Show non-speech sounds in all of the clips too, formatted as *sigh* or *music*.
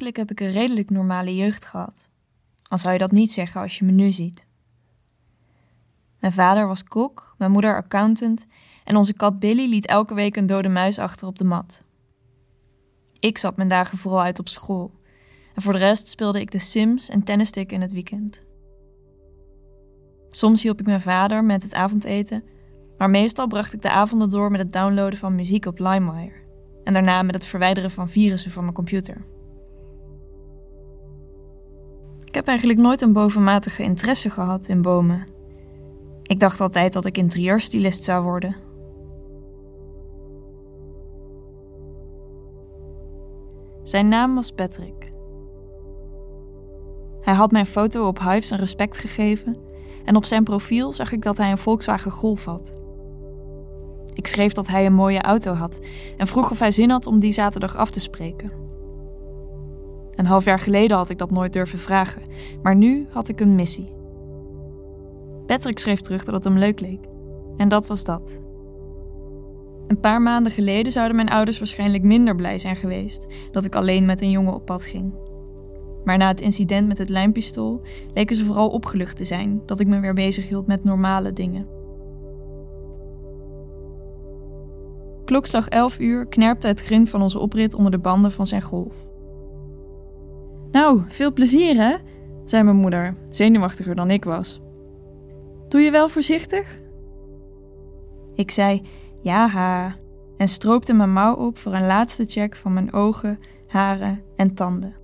Eigenlijk heb ik een redelijk normale jeugd gehad. Al zou je dat niet zeggen als je me nu ziet. Mijn vader was kok, mijn moeder accountant en onze kat Billy liet elke week een dode muis achter op de mat. Ik zat mijn dagen vooral uit op school en voor de rest speelde ik de Sims en tenniste ik in het weekend. Soms hielp ik mijn vader met het avondeten, maar meestal bracht ik de avonden door met het downloaden van muziek op LimeWire en daarna met het verwijderen van virussen van mijn computer. Ik heb eigenlijk nooit een bovenmatige interesse gehad in bomen. Ik dacht altijd dat ik interieurstylist zou worden. Zijn naam was Patrick. Hij had mijn foto op Hives een respect gegeven en op zijn profiel zag ik dat hij een Volkswagen Golf had. Ik schreef dat hij een mooie auto had en vroeg of hij zin had om die zaterdag af te spreken. Een half jaar geleden had ik dat nooit durven vragen, maar nu had ik een missie. Patrick schreef terug dat het hem leuk leek. En dat was dat. Een paar maanden geleden zouden mijn ouders waarschijnlijk minder blij zijn geweest dat ik alleen met een jongen op pad ging. Maar na het incident met het lijmpistool leken ze vooral opgelucht te zijn dat ik me weer bezig hield met normale dingen. Klokslag 11 uur knerpte het grind van onze oprit onder de banden van zijn golf. Nou, veel plezier hè, zei mijn moeder, zenuwachtiger dan ik was. Doe je wel voorzichtig? Ik zei ja ha en stroopte mijn mouw op voor een laatste check van mijn ogen, haren en tanden.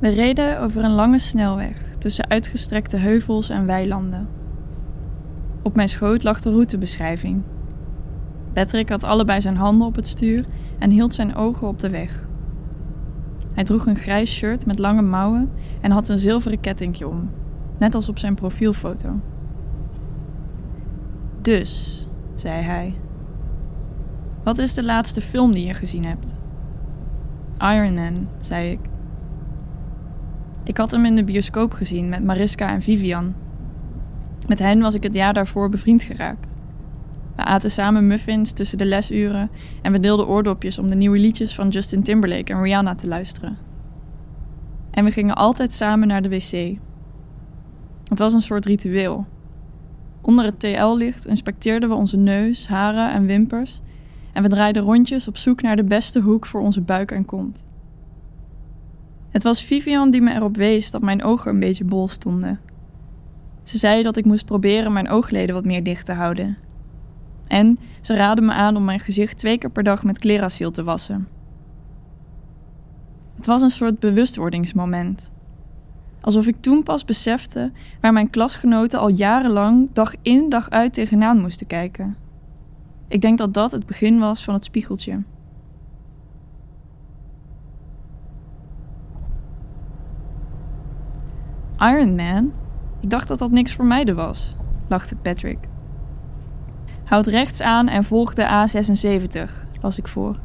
We reden over een lange snelweg tussen uitgestrekte heuvels en weilanden. Op mijn schoot lag de routebeschrijving. Patrick had allebei zijn handen op het stuur en hield zijn ogen op de weg. Hij droeg een grijs shirt met lange mouwen en had een zilveren kettingje om, net als op zijn profielfoto. Dus, zei hij, wat is de laatste film die je gezien hebt? Iron Man, zei ik. Ik had hem in de bioscoop gezien met Mariska en Vivian. Met hen was ik het jaar daarvoor bevriend geraakt. We aten samen muffins tussen de lesuren en we deelden oordopjes om de nieuwe liedjes van Justin Timberlake en Rihanna te luisteren. En we gingen altijd samen naar de wc. Het was een soort ritueel. Onder het TL-licht inspecteerden we onze neus, haren en wimpers en we draaiden rondjes op zoek naar de beste hoek voor onze buik en kont. Het was Vivian die me erop wees dat mijn ogen een beetje bol stonden. Ze zei dat ik moest proberen mijn oogleden wat meer dicht te houden. En ze raadde me aan om mijn gezicht twee keer per dag met Cleracil te wassen. Het was een soort bewustwordingsmoment. Alsof ik toen pas besefte waar mijn klasgenoten al jarenlang dag in dag uit tegenaan moesten kijken. Ik denk dat dat het begin was van het spiegeltje. Iron Man? Ik dacht dat dat niks voor meiden was, lachte Patrick. Houd rechts aan en volg de A76, las ik voor.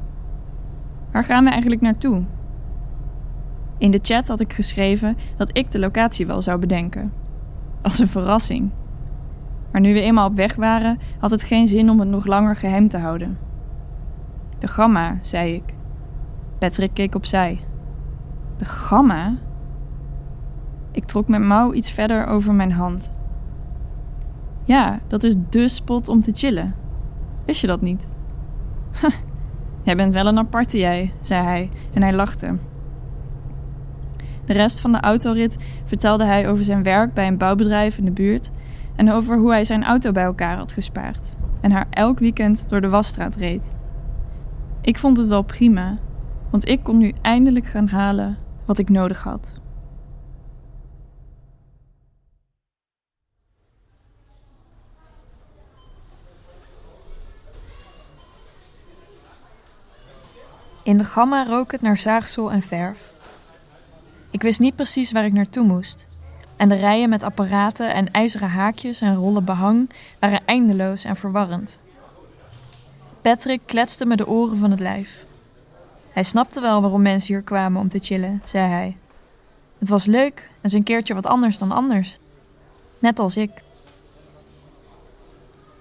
Waar gaan we eigenlijk naartoe? In de chat had ik geschreven dat ik de locatie wel zou bedenken. Als een verrassing. Maar nu we eenmaal op weg waren, had het geen zin om het nog langer geheim te houden. De gamma, zei ik. Patrick keek opzij. De gamma? Ik trok mijn mouw iets verder over mijn hand. Ja, dat is dé spot om te chillen. Wist je dat niet? *laughs* jij bent wel een aparte jij, zei hij en hij lachte. De rest van de autorit vertelde hij over zijn werk bij een bouwbedrijf in de buurt en over hoe hij zijn auto bij elkaar had gespaard en haar elk weekend door de wasstraat reed. Ik vond het wel prima, want ik kon nu eindelijk gaan halen wat ik nodig had. In de gamma rook het naar zaagsel en verf. Ik wist niet precies waar ik naartoe moest. En de rijen met apparaten en ijzeren haakjes en rollen behang waren eindeloos en verwarrend. Patrick kletste me de oren van het lijf. Hij snapte wel waarom mensen hier kwamen om te chillen, zei hij. Het was leuk en zijn keertje wat anders dan anders. Net als ik.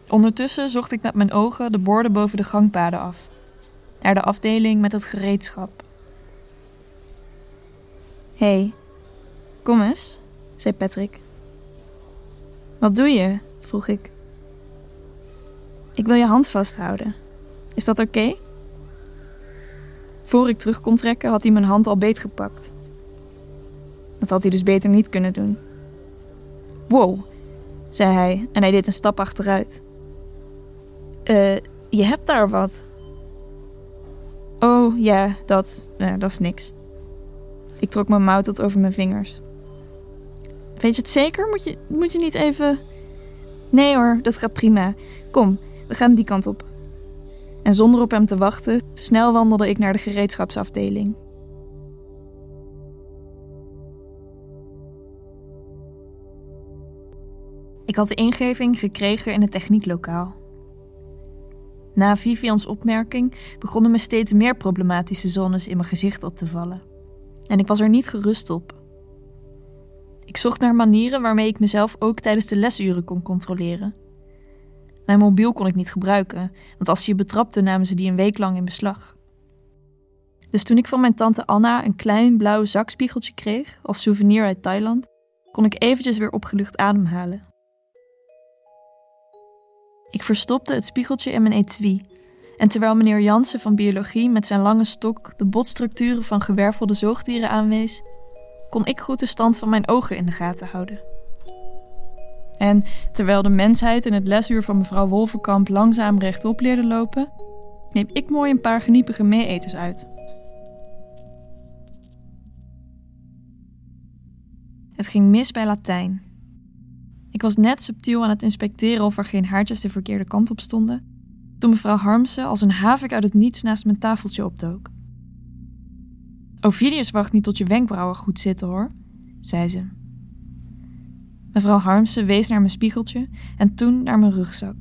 Ondertussen zocht ik met mijn ogen de borden boven de gangpaden af, naar de afdeling met het gereedschap. Hé, hey, kom eens, zei Patrick. Wat doe je? vroeg ik. Ik wil je hand vasthouden. Is dat oké? Voor ik terug kon trekken, had hij mijn hand al beetgepakt. Dat had hij dus beter niet kunnen doen. Wow, zei hij en hij deed een stap achteruit. Eh, je hebt daar wat. Oh ja, dat, uh, dat is niks. Ik trok mijn mouw tot over mijn vingers. Weet je het zeker? Moet je, moet je niet even. Nee hoor, dat gaat prima. Kom, we gaan die kant op. En zonder op hem te wachten, snel wandelde ik naar de gereedschapsafdeling. Ik had de ingeving gekregen in het technieklokaal. Na Vivians opmerking begonnen me steeds meer problematische zones in mijn gezicht op te vallen. En ik was er niet gerust op. Ik zocht naar manieren waarmee ik mezelf ook tijdens de lesuren kon controleren. Mijn mobiel kon ik niet gebruiken, want als ze je betrapte namen ze die een week lang in beslag. Dus toen ik van mijn tante Anna een klein blauw zakspiegeltje kreeg als souvenir uit Thailand, kon ik eventjes weer opgelucht ademhalen. Verstopte het spiegeltje in mijn etui. En terwijl meneer Jansen van biologie met zijn lange stok de botstructuren van gewervelde zoogdieren aanwees, kon ik goed de stand van mijn ogen in de gaten houden. En terwijl de mensheid in het lesuur van mevrouw Wolvenkamp langzaam rechtop leerde lopen, neem ik mooi een paar geniepige meeeters uit. Het ging mis bij Latijn. Ik was net subtiel aan het inspecteren of er geen haartjes de verkeerde kant op stonden, toen mevrouw Harmsen als een havik uit het niets naast mijn tafeltje opdook. Ovidius wacht niet tot je wenkbrauwen goed zitten hoor, zei ze. Mevrouw Harmsen wees naar mijn spiegeltje en toen naar mijn rugzak.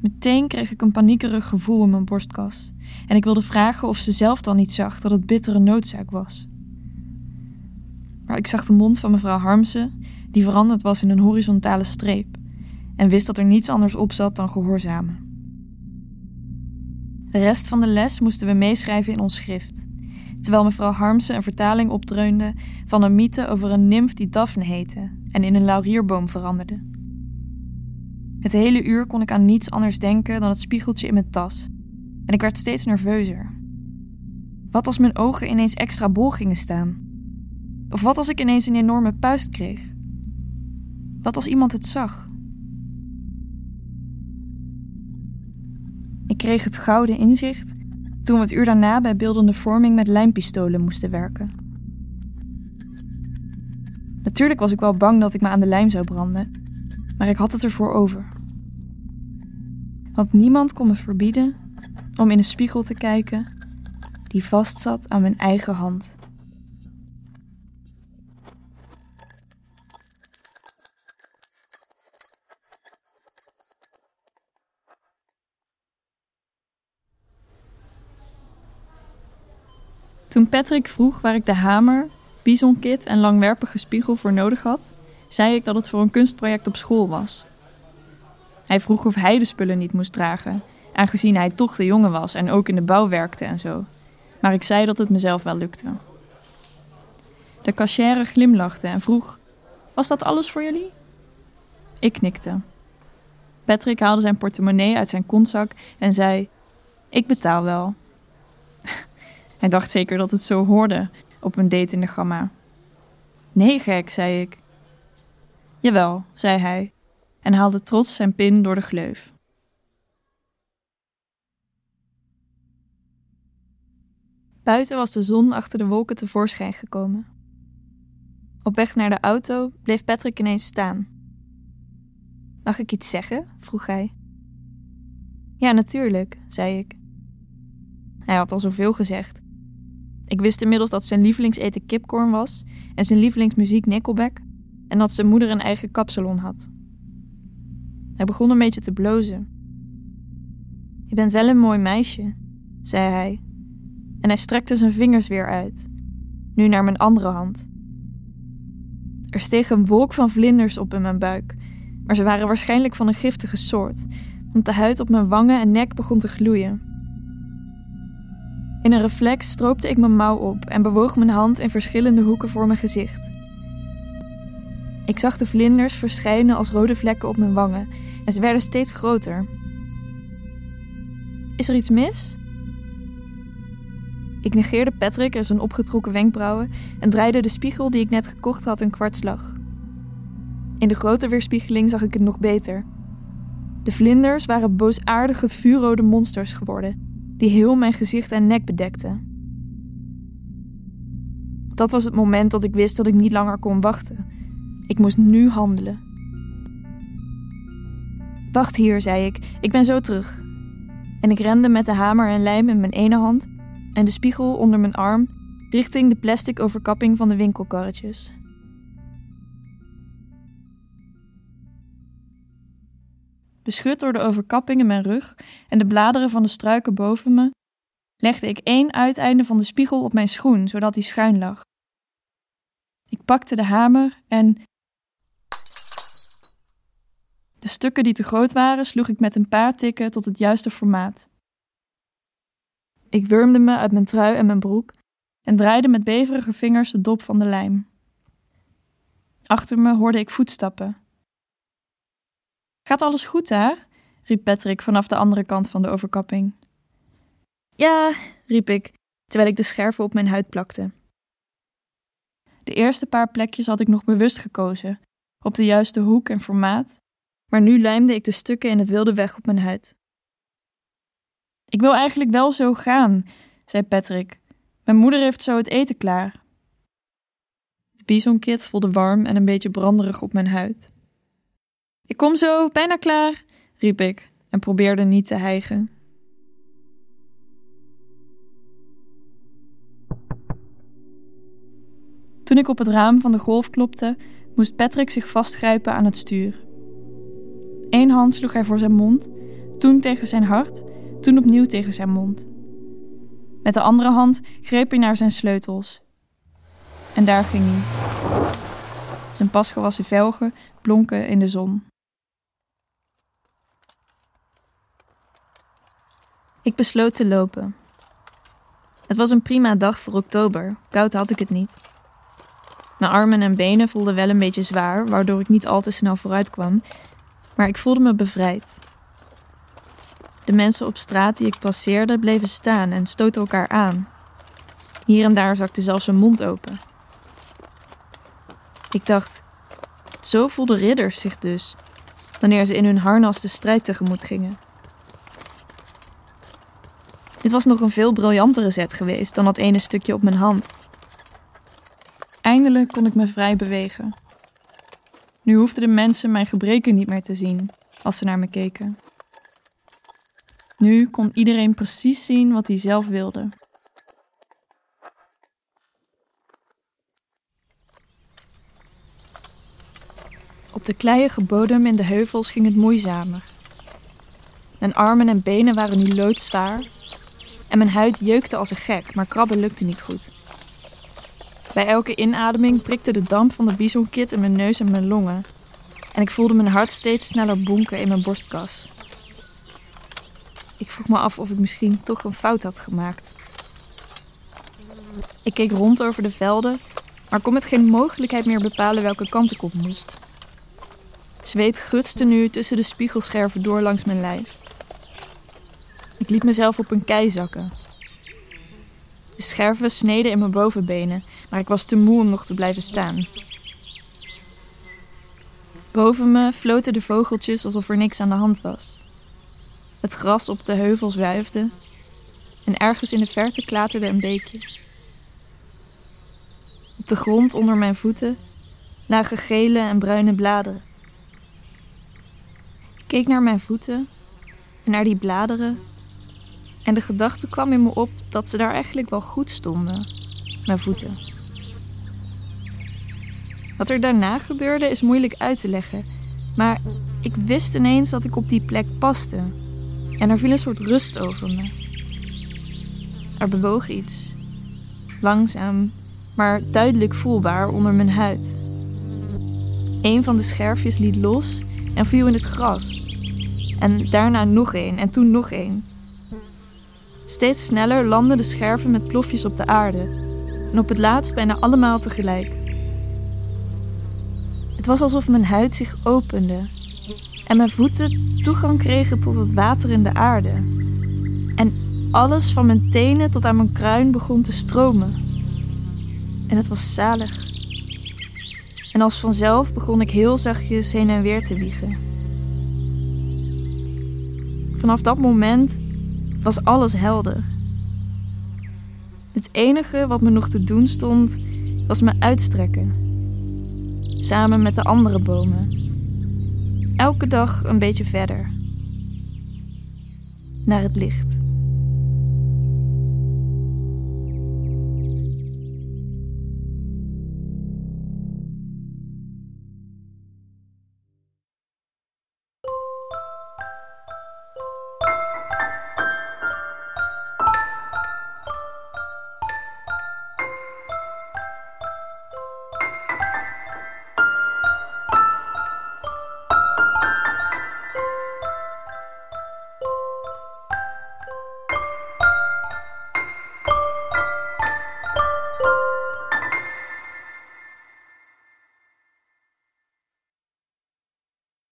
Meteen kreeg ik een paniekerig gevoel in mijn borstkas en ik wilde vragen of ze zelf dan niet zag dat het bittere noodzaak was. Maar ik zag de mond van mevrouw Harmsen die veranderd was in een horizontale streep, en wist dat er niets anders op zat dan gehoorzamen. De rest van de les moesten we meeschrijven in ons schrift, terwijl mevrouw Harmsen een vertaling opdreunde van een mythe over een nimf die Daphne heette en in een laurierboom veranderde. Het hele uur kon ik aan niets anders denken dan het spiegeltje in mijn tas, en ik werd steeds nerveuzer. Wat als mijn ogen ineens extra bol gingen staan? Of wat als ik ineens een enorme puist kreeg? Wat als iemand het zag? Ik kreeg het gouden inzicht toen we het uur daarna bij beeldende vorming met lijmpistolen moesten werken. Natuurlijk was ik wel bang dat ik me aan de lijm zou branden, maar ik had het ervoor over. Want niemand kon me verbieden om in een spiegel te kijken die vastzat aan mijn eigen hand. Toen Patrick vroeg waar ik de hamer, bisonkit en langwerpige spiegel voor nodig had, zei ik dat het voor een kunstproject op school was. Hij vroeg of hij de spullen niet moest dragen, aangezien hij toch de jongen was en ook in de bouw werkte en zo. Maar ik zei dat het mezelf wel lukte. De cashier glimlachte en vroeg: Was dat alles voor jullie? Ik knikte. Patrick haalde zijn portemonnee uit zijn kontzak en zei: Ik betaal wel. Hij dacht zeker dat het zo hoorde op een date in de gamma. Nee, gek, zei ik. Jawel, zei hij en haalde trots zijn pin door de gleuf. Buiten was de zon achter de wolken tevoorschijn gekomen. Op weg naar de auto bleef Patrick ineens staan. Mag ik iets zeggen? vroeg hij. Ja, natuurlijk, zei ik. Hij had al zoveel gezegd. Ik wist inmiddels dat zijn lievelingseten kipcorn was en zijn lievelingsmuziek Nickelback en dat zijn moeder een eigen kapsalon had. Hij begon een beetje te blozen. Je bent wel een mooi meisje, zei hij en hij strekte zijn vingers weer uit, nu naar mijn andere hand. Er steeg een wolk van vlinders op in mijn buik, maar ze waren waarschijnlijk van een giftige soort, want de huid op mijn wangen en nek begon te gloeien. In een reflex stroopte ik mijn mouw op en bewoog mijn hand in verschillende hoeken voor mijn gezicht. Ik zag de vlinders verschijnen als rode vlekken op mijn wangen en ze werden steeds groter. Is er iets mis? Ik negeerde Patrick en zijn opgetrokken wenkbrauwen en draaide de spiegel die ik net gekocht had een kwartslag. In de grote weerspiegeling zag ik het nog beter. De vlinders waren boosaardige vuurrode monsters geworden, die heel mijn gezicht en nek bedekten. Dat was het moment dat ik wist dat ik niet langer kon wachten. Ik moest nu handelen. Wacht hier, zei ik, ik ben zo terug. En ik rende met de hamer en lijm in mijn ene hand en de spiegel onder mijn arm richting de plastic overkapping van de winkelkarretjes. Beschut door de overkapping in mijn rug en de bladeren van de struiken boven me, legde ik één uiteinde van de spiegel op mijn schoen, zodat hij schuin lag. Ik pakte de hamer en. De stukken die te groot waren, sloeg ik met een paar tikken tot het juiste formaat. Ik wurmde me uit mijn trui en mijn broek en draaide met beverige vingers de dop van de lijm. Achter me hoorde ik voetstappen. Gaat alles goed daar? riep Patrick vanaf de andere kant van de overkapping. Ja, riep ik, terwijl ik de scherven op mijn huid plakte. De eerste paar plekjes had ik nog bewust gekozen, op de juiste hoek en formaat, maar nu lijmde ik de stukken in het wilde weg op mijn huid. Ik wil eigenlijk wel zo gaan, zei Patrick. Mijn moeder heeft zo het eten klaar. De bisonkit voelde warm en een beetje branderig op mijn huid. Ik kom zo, bijna klaar, riep ik en probeerde niet te hijgen. Toen ik op het raam van de golf klopte, moest Patrick zich vastgrijpen aan het stuur. Eén hand sloeg hij voor zijn mond, toen tegen zijn hart toen opnieuw tegen zijn mond. Met de andere hand greep hij naar zijn sleutels. En daar ging hij. Zijn pasgewassen velgen blonken in de zon. Ik besloot te lopen. Het was een prima dag voor oktober, koud had ik het niet. Mijn armen en benen voelden wel een beetje zwaar, waardoor ik niet al te snel vooruit kwam, maar ik voelde me bevrijd. De mensen op straat die ik passeerde bleven staan en stoten elkaar aan. Hier en daar zakte zelfs een mond open. Ik dacht, zo voelden ridders zich dus, wanneer ze in hun harnas de strijd tegemoet gingen. Dit was nog een veel briljantere zet geweest dan dat ene stukje op mijn hand. Eindelijk kon ik me vrij bewegen. Nu hoefden de mensen mijn gebreken niet meer te zien als ze naar me keken. Nu kon iedereen precies zien wat hij zelf wilde. Op de kleiige bodem in de heuvels ging het moeizamer. Mijn armen en benen waren nu loodzwaar en mijn huid jeukte als een gek, maar krabben lukte niet goed. Bij elke inademing prikte de damp van de bisonkit in mijn neus en mijn longen en ik voelde mijn hart steeds sneller bonken in mijn borstkas. Ik vroeg me af of ik misschien toch een fout had gemaakt. Ik keek rond over de velden, maar kon met geen mogelijkheid meer bepalen welke kant ik op moest. Zweet gutste nu tussen de spiegelscherven door langs mijn lijf. Ik liet mezelf op een kei zakken. De scherven sneden in mijn bovenbenen, maar ik was te moe om nog te blijven staan. Boven me floten de vogeltjes alsof er niks aan de hand was. Het gras op de heuvels wuifde en ergens in de verte klaterde een beekje. Op de grond onder mijn voeten lagen gele en bruine bladeren. Ik keek naar mijn voeten en naar die bladeren en de gedachte kwam in me op dat ze daar eigenlijk wel goed stonden, mijn voeten. Wat er daarna gebeurde is moeilijk uit te leggen, maar ik wist ineens dat ik op die plek paste en er viel een soort rust over me. Er bewoog iets, langzaam, maar duidelijk voelbaar onder mijn huid. Een van de scherfjes liet los en viel in het gras. En daarna nog één en toen nog één. Steeds sneller landden de scherven met plofjes op de aarde. En op het laatst bijna allemaal tegelijk. Het was alsof mijn huid zich opende en mijn voeten toegang kregen tot het water in de aarde. En alles van mijn tenen tot aan mijn kruin begon te stromen. En het was zalig. En als vanzelf begon ik heel zachtjes heen en weer te wiegen. Vanaf dat moment was alles helder. Het enige wat me nog te doen stond, was me uitstrekken. Samen met de andere bomen. Elke dag een beetje verder. Naar het licht.